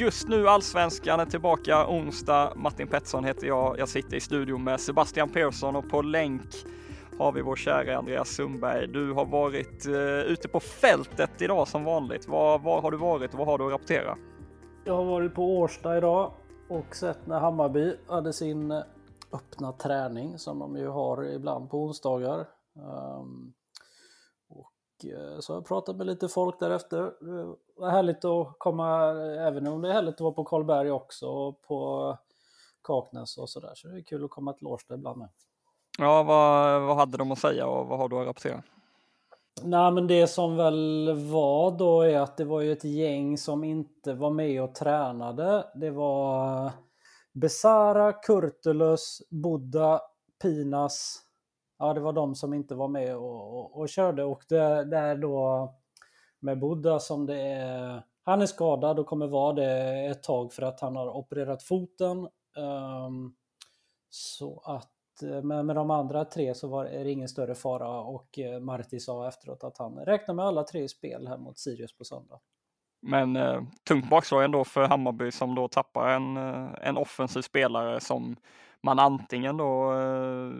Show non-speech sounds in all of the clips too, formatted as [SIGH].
Just nu Allsvenskan är tillbaka onsdag. Martin Pettersson heter jag. Jag sitter i studion med Sebastian Persson och på länk har vi vår kära Andreas Sundberg. Du har varit uh, ute på fältet idag som vanligt. Var, var har du varit och vad har du att rapportera? Jag har varit på Årsta idag och sett när Hammarby hade sin eh, öppna träning som de ju har ibland på onsdagar. Um, så jag pratat med lite folk därefter. Det var härligt att komma, även om det är härligt att vara på Karlberg också och på Kaknäs och sådär. Så det är kul att komma till Årsta ibland med. Ja, vad, vad hade de att säga och vad har du att rapportera? Nej, men det som väl var då är att det var ju ett gäng som inte var med och tränade. Det var Besara, Kurtulus, Buddha, Pinas, ja, det var de som inte var med och, och, och körde och det, det är då med Buddha som det är han är skadad och kommer vara det ett tag för att han har opererat foten. Um, så att eh, men med, de andra tre så var det ingen större fara och eh, Marti sa efteråt att han räknar med alla tre spel här mot Sirius på söndag. Men eh, tungt bakslag ändå för Hammarby som då tappar en, eh, en offensiv spelare som man antingen då eh,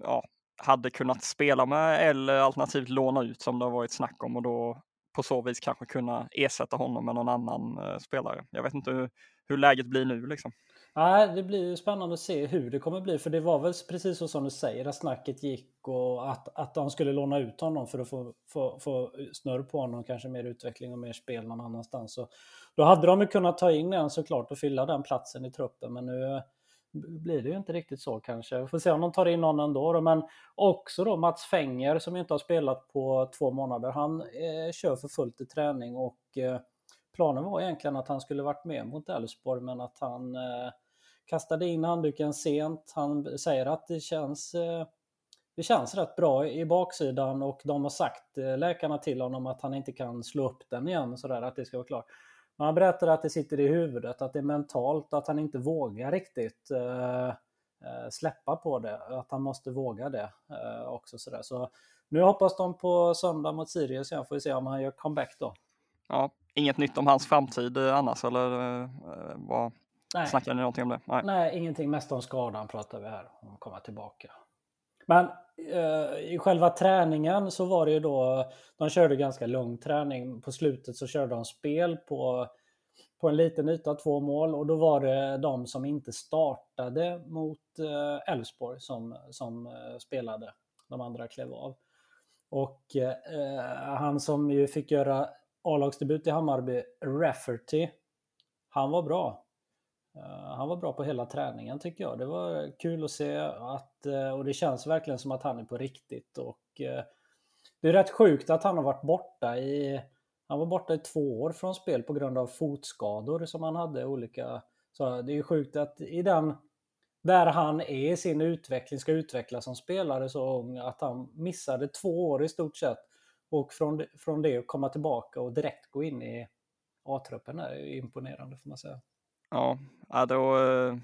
ja, hade kunnat spela med eller alternativt låna ut som det har varit snack om och då på så vis kanske kunna ersätta honom med någon annan eh, spelare. Jag vet inte hur, hur läget blir nu liksom. Nej, det blir spännande att se hur det kommer bli. För det var väl precis så som du säger, att snacket gick och att, att de skulle låna ut honom för att få, få, få snurr på honom, kanske mer utveckling och mer spel någon annanstans. Så då hade de ju kunnat ta in en såklart och fylla den platsen i truppen. Men nu blir det ju inte riktigt så kanske. Vi får se om de tar in någon ändå. Då. Men också då Mats Fänger som inte har spelat på två månader. Han eh, kör för fullt i träning och eh, planen var egentligen att han skulle varit med mot Elfsborg men att han eh, kastade in handduken sent. Han säger att det känns eh, det känns rätt bra i baksidan och de har sagt, eh, läkarna till honom, att han inte kan slå upp den igen, sådär, att det ska vara klart. Men han berättar att det sitter i huvudet, att det är mentalt, att han inte vågar riktigt eh, eh, släppa på det. Att han måste våga det eh, också. Sådär. Så nu hoppas de på söndag mot Sirius igen, får vi se om han gör comeback då. Ja, inget nytt om hans framtid eh, annars eller eh, vad? Nej. Snackar ni någonting om det? Nej. Nej, ingenting. Mest om skadan pratar vi här, om att komma tillbaka. Men Eh, i själva träningen så var det ju då, de körde ganska lång träning. På slutet så körde de spel på, på en liten yta, två mål. Och då var det de som inte startade mot eh, Elfsborg eh, som, som eh, spelade. De andra klev av. Och eh, han som ju fick göra A-lagsdebut i Hammarby, Rafferty, han var bra. Eh, han var bra på hela träningen tycker jag. Det var kul att se att, eh, och det känns verkligen som att han är på riktigt. Och eh, det är rätt sjukt att han har varit borta i, han var borta i två år från spel på grund av fotskador som han hade olika. Så det är sjukt att i den, där han är i sin utveckling, ska utvecklas som spelare så ung, att han missade två år i stort sett. Och från, från det komma tillbaka och direkt gå in i A-truppen är imponerande får man säga. Ja, då, eh,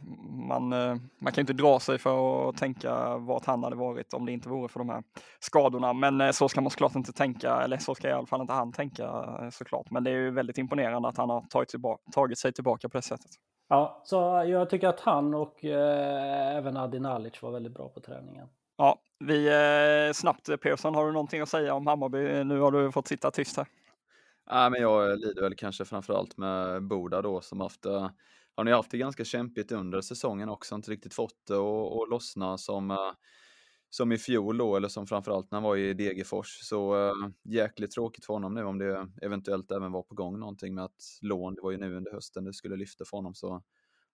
man, eh, man kan inte dra sig för att tänka vart han hade varit om det inte vore för de här skadorna. Men eh, så ska man såklart inte tänka, eller så ska i alla fall inte han tänka såklart. Men det är ju väldigt imponerande att han har tagit, tagit sig tillbaka på det sättet. Ja, så jag tycker att han och eh, även Adi Nalic var väldigt bra på träningen. Ja, vi eh, snabbt Persson, har du någonting att säga om Hammarby? Nu har du fått sitta tyst här. Ja, men jag lider väl kanske framförallt med Boda då som haft har ni haft det ganska kämpigt under säsongen också, inte riktigt fått det att lossna som, eh, som i fjol då, eller som framförallt när han var i Degerfors. Så eh, jäkligt tråkigt för honom nu om det eventuellt även var på gång någonting med att lån, det var ju nu under hösten det skulle lyfta för honom. Så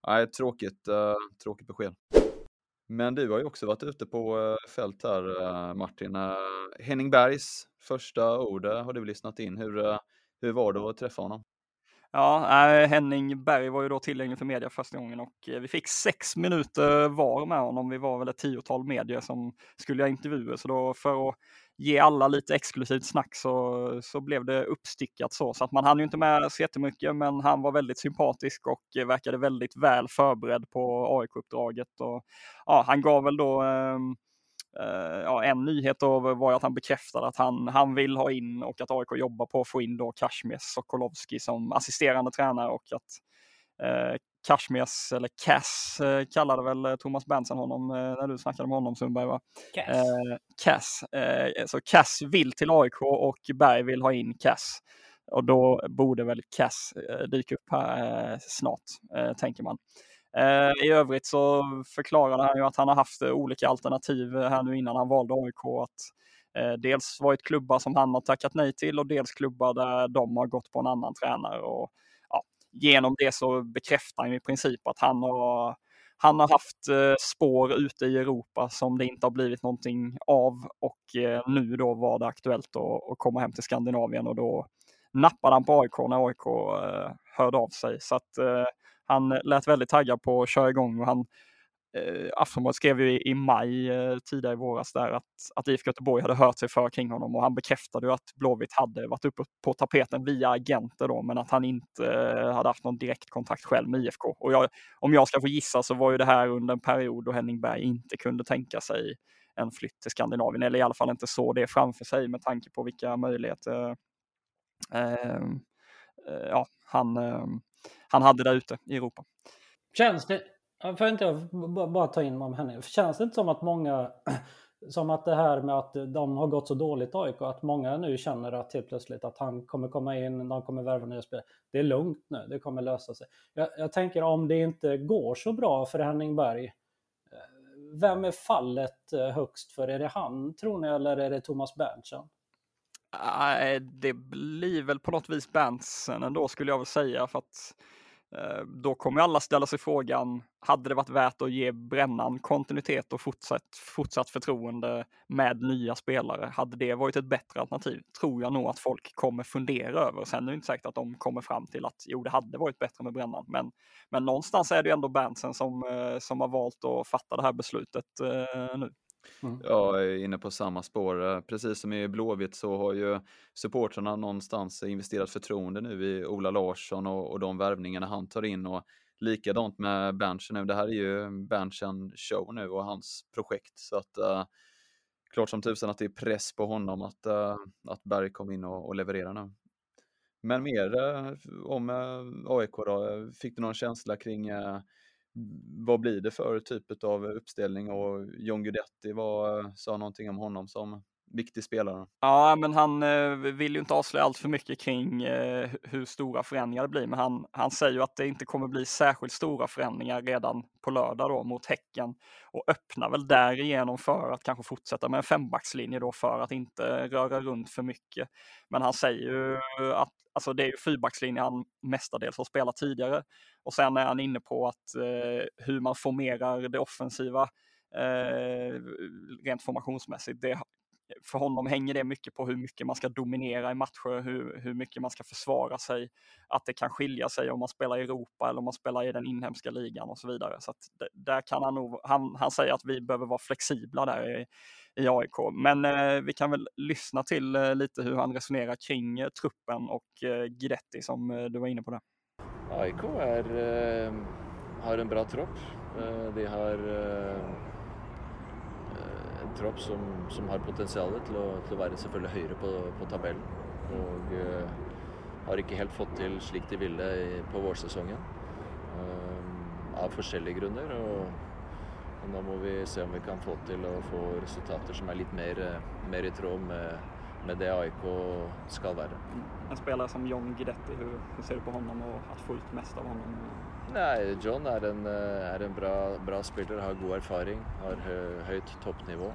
nej, tråkigt, eh, tråkigt besked. Men du har ju också varit ute på fält här Martin. Henning Bergs första ord har du lyssnat in. Hur, hur var det att träffa honom? Ja, äh, Henning Berg var ju då tillgänglig för media första gången och eh, vi fick sex minuter var med honom. Vi var väl ett tiotal medier som skulle ha intervjuer, så då för att ge alla lite exklusivt snack så, så blev det uppstickat så. Så att man hann ju inte med så jättemycket, men han var väldigt sympatisk och eh, verkade väldigt väl förberedd på AIK-uppdraget. Och, ja, han gav väl då eh, ja, en nyhet då var att han bekräftade att han, han vill ha in och att AIK jobbar på att få in då Kashmir Sokolovski som assisterande tränare och att uh, Kashmirs, eller Cass uh, kallade väl Thomas Benson honom uh, när du snackade med honom Sundberg va? Cass. Uh, Cass. så Cass vill till AIK och Berg vill ha in Cass. Och då borde väl Cass dyka upp här snart, tänker man. Eh, I övrigt så förklarade han ju att han har haft eh, olika alternativ eh, här nu innan han valde AIK. Att dels varit klubbar som han har tackat nej till och dels klubbar där de har gått på en annan tränare. Och, ja, genom det så bekräftar han i princip att han har han har haft spår ute i Europa som det inte har blivit någonting av och nu då var det aktuellt att, komma hem till Skandinavien och då nappade han på AIK när AIK hörde av sig. Så att han eh, lät väldigt taggad på att köra igång och han eh, Aftonbladet skrev ju i, i maj eh, tidigare i våras där att, att IFK Göteborg hade hört sig för kring honom och han bekräftade ju att Blåvitt hade varit uppe på tapeten via agenter då men att han inte eh, hade haft någon direktkontakt själv med IFK. Och jag, om jag ska få gissa så var ju det här under en period då Henning Berg inte kunde tänka sig en flytt till Skandinavien eller i alla fall inte så det framför sig med tanke på vilka möjligheter eh, eh, ja, han, eh, han hade där ute i Europa. Känns det, får inte jag bara ta in om henne, känns det inte som att många, [CLEARS THROAT] som att det här med att de har gått så dåligt AIK, att många nu känner att helt plötsligt att han kommer komma in, de kommer värva nya spelare. Det är lugnt nu, det kommer lösa sig. Jag, jag tänker om det inte går så bra för Henning Berg, eh, vem är fallet eh, högst för? Är det han tror ni eller är det Thomas Äh, det blir väl på något vis Berntsen ändå skulle jag väl säga för att eh, då kommer alla ställa sig frågan, hade det varit värt att ge Brännan kontinuitet och fortsatt, fortsatt förtroende med nya spelare? Hade det varit ett bättre alternativ? Tror jag nog att folk kommer fundera över. Sen är det inte säkert att de kommer fram till att jo, det hade varit bättre med Brännan. Men, men någonstans är det ändå Berntsen som, eh, som har valt att fatta det här beslutet eh, nu. Mm. Jag är inne på samma spår. Eh, precis som i Blåvitt så har ju supportrarna någonstans investerat förtroende nu i Ola Larsson och, och de värvningarna han tar in. Och likadant med Berntsen nu. Det här är ju Berntsen show nu och hans projekt. Så att uh, klart som tusan att det är press på honom att, uh, att Berg kom in och, och levererar nu. Men mer uh, om AIK då. Fick du någon känsla kring vad blir det för typ av uppställning? Och John Guidetti var, eh, sa någonting om honom som viktig spelare. Ja, men han eh, vill ju inte avslöja allt för mycket kring eh, hur stora förändringar det blir, men han, han säger ju att det inte kommer bli särskilt stora förändringar redan på lördag då mot Häcken och öppnar väl därigenom för att kanske fortsätta med en fembackslinje då för att inte röra runt för mycket. Men han säger ju att alltså det är ju fyrbackslinjen han mestadels har spelat tidigare och sen är han inne på att eh, hur man formerar det offensiva eh, rent formationsmässigt. Det för honom hänger det mycket på hur mycket man ska dominera i matcher, hur, hur mycket man ska försvara sig, att det kan skilja sig om man spelar i Europa eller om man spelar i den inhemska ligan och så vidare. Så där kan han nog, han, han säger att vi behöver vara flexibla där i, i AIK. Men eh, vi kan väl lyssna till eh, lite hur han resonerar kring eh, truppen och eh, Guidetti som eh, du var inne på där. AIK är, eh, har en bra trupp. Eh, de har eh, tropp som, som har potensial til å, til å, være selvfølgelig høyere på, på tabellen. Og uh, har ikke helt fått til slik de ville på vårsesongen. Uh, av forskjellige grunner. Og, og, nå må vi se om vi kan få til å få resultater som er litt mer, mer i tråd med, med det AIK skal være. En spelare som John Guidetti, hur, hur ser du på honom och att få ut mest av honom? Nei, John er en, er en bra, bra, spiller, har god erfaring, har høyt toppnivå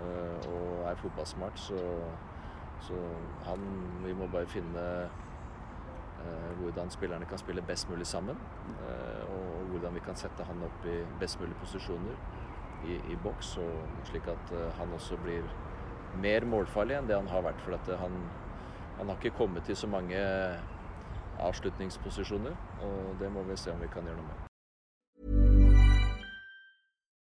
Eh, og er fotballsmart. Så, så han Vi må bare finne Eh, hvordan spillerne kan spille best mulig sammen. Eh, og hvordan vi kan sette han opp i best mulig posisjoner i, i boks, slik at eh, han også blir mer målfarlig enn det han har vært. For eh, han, han, har ikke kommet til så mange eh, avslutningsposisjoner, og det må vi se om vi kan gjøre noe med.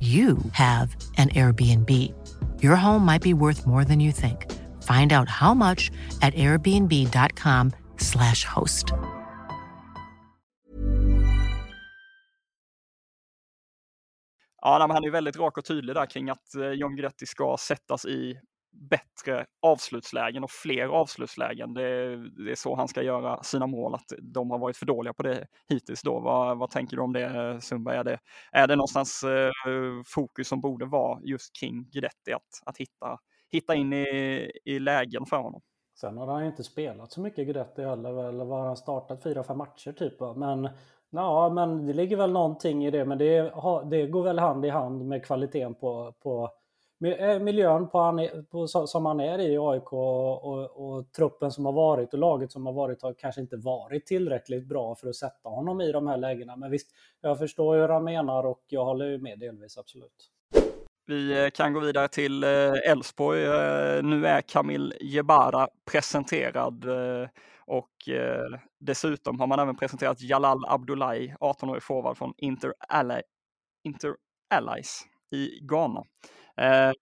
you have an Airbnb. Your home might be worth more than you think. Find out how much at airbnb.com slash host. Ja, han är väldigt rak och tydlig där kring att eh, John Gretti ska sättas i bättre avslutslägen och fler avslutslägen. Det, det, är så han ska göra sina mål, att de har varit för dåliga på det hittills. Då. Vad, vad tänker du om det Sundberg? Är det, är det någonstans eh, fokus som borde vara just kring Guidetti, att, att hitta, hitta in i, i lägen för honom? Sen har han inte spelat så mycket Guidetti heller, eller var han startat fyra, fem matcher typ. Men Ja, men det ligger väl någonting i det, men det, det går väl hand i hand med kvaliteten på, på Eh, miljön på han, på, som han är i AIK och, och, och, truppen som har varit och laget som har varit har kanske inte varit tillräckligt bra för att sätta honom i de här lägena. Men visst, jag förstår hur han menar och jag håller med delvis, absolut. Vi eh, kan gå vidare till eh, Elfsborg. Nu är Kamil Jebara presenterad och dessutom har man även presenterat Jalal Abdullahi, 18-årig forward från Inter, Ally, Inter Allies i Ghana. Eh,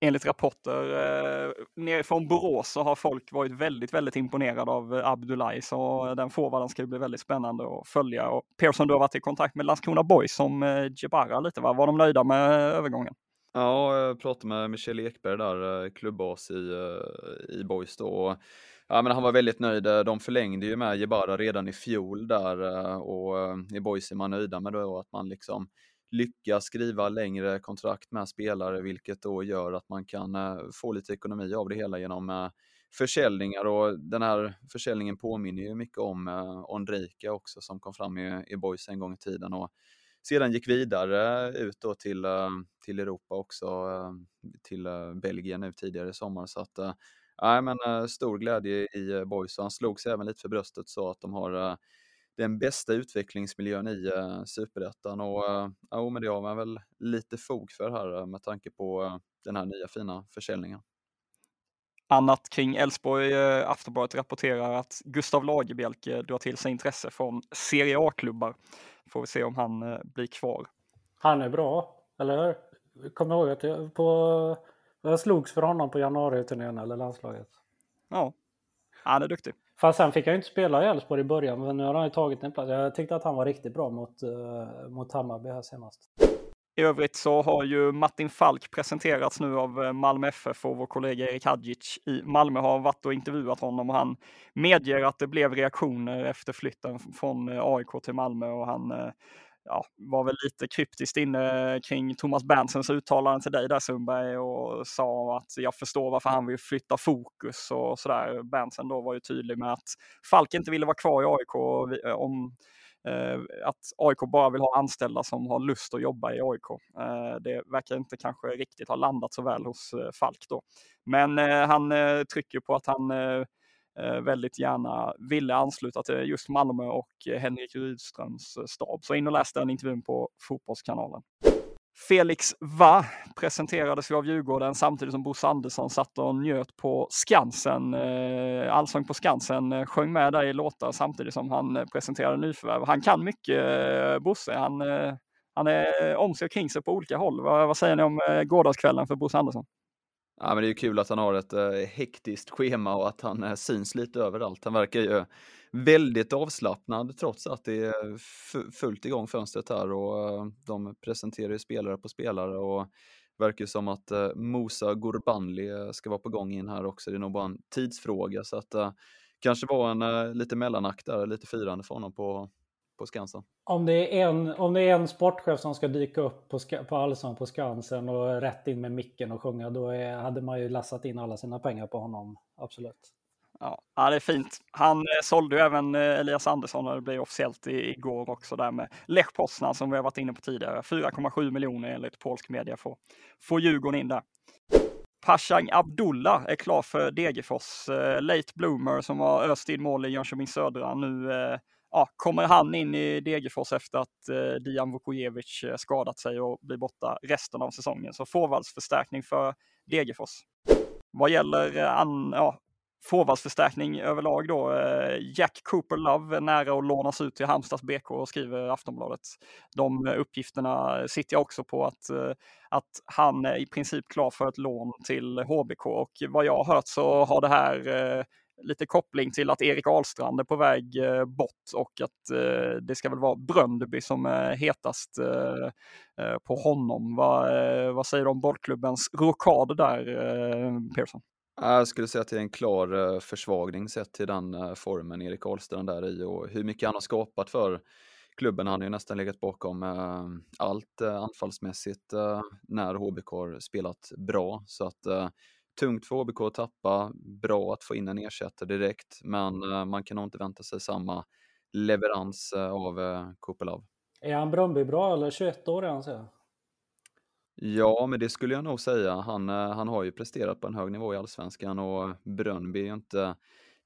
enligt rapporter eh, nerifrån Borås så har folk varit väldigt, väldigt imponerade av eh, Abdullahi, så den forwarden ska bli väldigt spännande att följa. Och Persson, du har varit i kontakt med Landskrona Boys som eh, Jebara lite, va? var de nöjda med eh, övergången? Ja, jag pratade med Michel Ekberg där, eh, klubbas i, i Boys då. Ja, men han var väldigt nöjd. De förlängde ju med Jebara redan i fjol där och i Boys är man nöjda med då att man liksom lyckas skriva längre kontrakt med spelare, vilket då gör att man kan eh, få lite ekonomi av det hela genom eh, försäljningar och den här försäljningen påminner ju mycket om eh, Ondrejka också som kom fram i, i Boys en gång i tiden och sedan gick vidare ut då till, till Europa också, till Belgien nu tidigare i sommar. Så att, nej, men stor glädje i Boys och han slog sig även lite för bröstet så att de har den bästa utvecklingsmiljön i uh, superettan och uh, ja, men det har man väl lite fog för här uh, med tanke på uh, den här nya fina försäljningen. Annat kring Elfsborg, Aftonbladet rapporterar att Gustav Lagerbielke drar till sig intresse från Serie A-klubbar. Får vi se om han blir kvar. Han är bra, eller hur? Kommer ihåg att jag, på, jag slogs för honom på januari-turnén eller landslaget. Ja, han är duktig. Fast sen fick jag inte spela i Elfsborg i början, men nu har han ju tagit en plats. Jag tyckte att han var riktigt bra mot, uh, mot Hammarby här senast. I övrigt så har ju Martin Falk presenterats nu av eh, Malmö FF och vår kollega Erik Hadjic i Malmö har varit och intervjuat honom och han medger att det blev reaktioner efter flytten från eh, AIK till Malmö och han ja, var väl lite kryptiskt inne kring Thomas Berntsens uttalande till dig där Sundberg och sa att jag förstår varför han vill flytta fokus och sådär. Berntsen då var ju tydlig med att Falk inte ville vara kvar i AIK eh, om eh, att AIK bara vill ha anställda som har lust att jobba i AIK. Eh, det verkar inte kanske riktigt ha landat så väl hos Falk då. Men han trycker på att han Eh, väldigt gärna ville ansluta till just Malmö och eh, Henrik Rydströms eh, stab. Så in och läs den intervjun på Fotbollskanalen. Felix Va presenterades ju av Djurgården samtidigt som Bosse Andersson satt och njöt på Skansen. Allsång på Skansen sjöng med där i låtar samtidigt som han presenterade nyförvärv. Han kan mycket, Bosse. Han, han är om sig och kring sig på olika håll. Vad, vad säger ni om gårdagskvällen för Bosse Andersson? Ja, men det är kul att han har ett eh, hektiskt schema och att han eh, syns lite överallt. Han verkar ju väldigt avslappnad trots att det är fullt igång fönstret här och eh, de presenterar ju spelare på spelare och verkar som att eh, Musa Gurbanli eh, ska vara på gång in här också. Det är nog bara en tidsfråga så att eh, kanske var en eh, lite mellanakt där, lite firande för honom på, på Skansen. Om det, är en, om det är en sportchef som ska dyka upp på, på Allsång på Skansen och rätt in med micken och sjunga, då är, hade man ju lassat in alla sina pengar på honom. Absolut. Ja, det är fint. Han eh, sålde ju även eh, Elias Andersson och det blev officiellt igår också där med Lech Poznan som vi har varit inne på tidigare. 4,7 miljoner enligt polsk media får, får Djurgården in där. Pashang Abdullah är klar för Degerfors. Eh, late bloomer som har öst in mål i Jönköping Södra. Nu ja, kommer han in i Degerfors efter att eh, Dijan Vukojevic eh, skadat sig och blir borta resten av säsongen. Så forwardsförstärkning för Degerfors. Vad gäller eh, an, ja, forwardsförstärkning överlag då. Eh, Jack Cooper Love är nära att lånas ut till Halmstads BK, och skriver Aftonbladet. De uppgifterna sitter jag också på att, att han är i princip klar för ett lån till HBK och vad jag har hört så har det här lite koppling till att Erik Ahlstrand är på väg eh, bort och att eh, det ska väl vara Bröndby som är hetast eh, på honom. Vad, vad säger du om bollklubbens rokad där, Persson? Jag skulle säga att det är en klar försvagning sett till den formen Erik Ahlstrand där i och hur mycket han har skapat för klubben. Han har ju nästan legat bakom allt anfallsmässigt när HBK har spelat bra. Så att tungt för HBK att tappa, bra att få in en ersättare direkt, men man kan nog inte vänta sig samma leverans av Kopelov. Är han Bröndby bra eller 21 år är han så? Ja, men det skulle jag nog säga. Han, eh, han har ju presterat på en hög nivå i allsvenskan och Brönnby är ju inte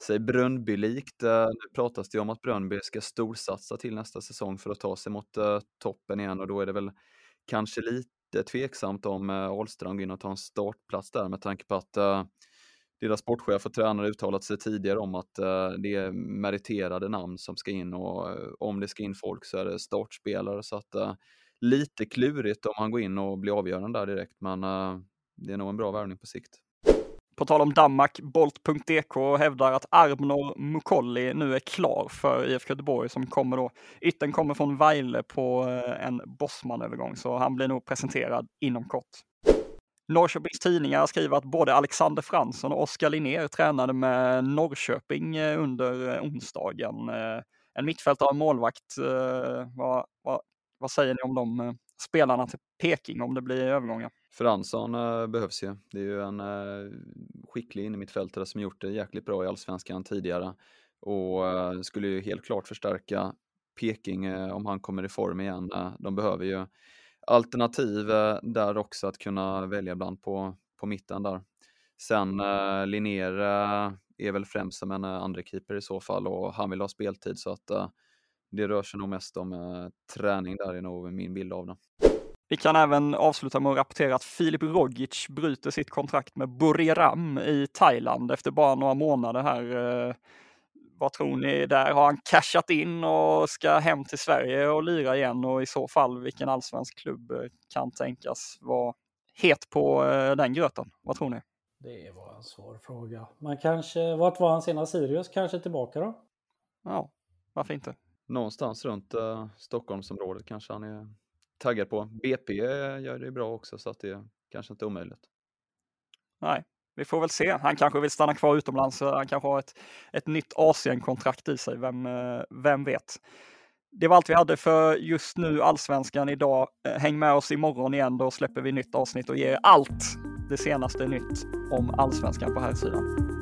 sig Brönnby-likt. Eh, nu pratas det om att Brönnby ska storsatsa till nästa säsong för att ta sig mot toppen igen och då är det väl kanske lite tveksamt om eh, Ahlstrand går in och tar en startplats där med tanke på att uh, deras sportchef och tränare uttalat sig tidigare om att uh, det är meriterade namn som ska in och om det ska in folk så är det startspelare så att lite klurigt om han går in och blir avgörande där direkt, men uh, det är nog en bra värvning på sikt. På tal om Danmark, Bolt.dk hävdar att Arbnor Mukolli nu är klar för IFK Göteborg som kommer då, ytten kommer från Vejle på eh, en Bosman-övergång, så han blir nog presenterad inom kort. Norrköpings Tidningar skriver att både Alexander Fransson och Oskar Linnér tränade med Norrköping eh, under eh, onsdagen. En mittfältare och målvakt Vad, vad, vad säger ni om de spelarna till Peking om det blir övergångar? Fransson eh, behövs ju. Det är ju en eh, skicklig innermittfältare som gjort det jäkligt bra i allsvenskan tidigare och eh, skulle ju helt klart förstärka Peking om han kommer i form igen. de behöver ju alternativ där också att kunna välja bland på, på mitten där. Sen Linnér är väl främst som en andra keeper i så fall och han vill ha speltid så att det rör sig nog mest om träning där, är nog min bild av det. Vi kan även avsluta med att rapportera att Filip Rogic bryter sitt kontrakt med Buriram i Thailand efter bara några månader här. Eh, vad tror ni där? Har han cashat in och ska hem till Sverige och lira igen och i så fall vilken allsvensk klubb eh, kan tänkas vara het på eh, den gröten? Vad tror ni? Det var en svår fråga. Men kanske, vart var han senast? Sirius? Kanske tillbaka då? Ja, varför inte? någonstans runt uh, Stockholmsområdet kanske han är taggad på. BP gör det bra också så att det kanske inte är omöjligt. Nej, vi får väl se. Han kanske vill stanna kvar utomlands. Han kanske har ett, ett nytt Asien-kontrakt i sig. Vem, eh, vem vet? Det var allt vi hade för just nu Allsvenskan idag. Eh, häng med oss imorgon igen. Då släpper vi nytt avsnitt och ger allt det senaste nytt om Allsvenskan på här sidan.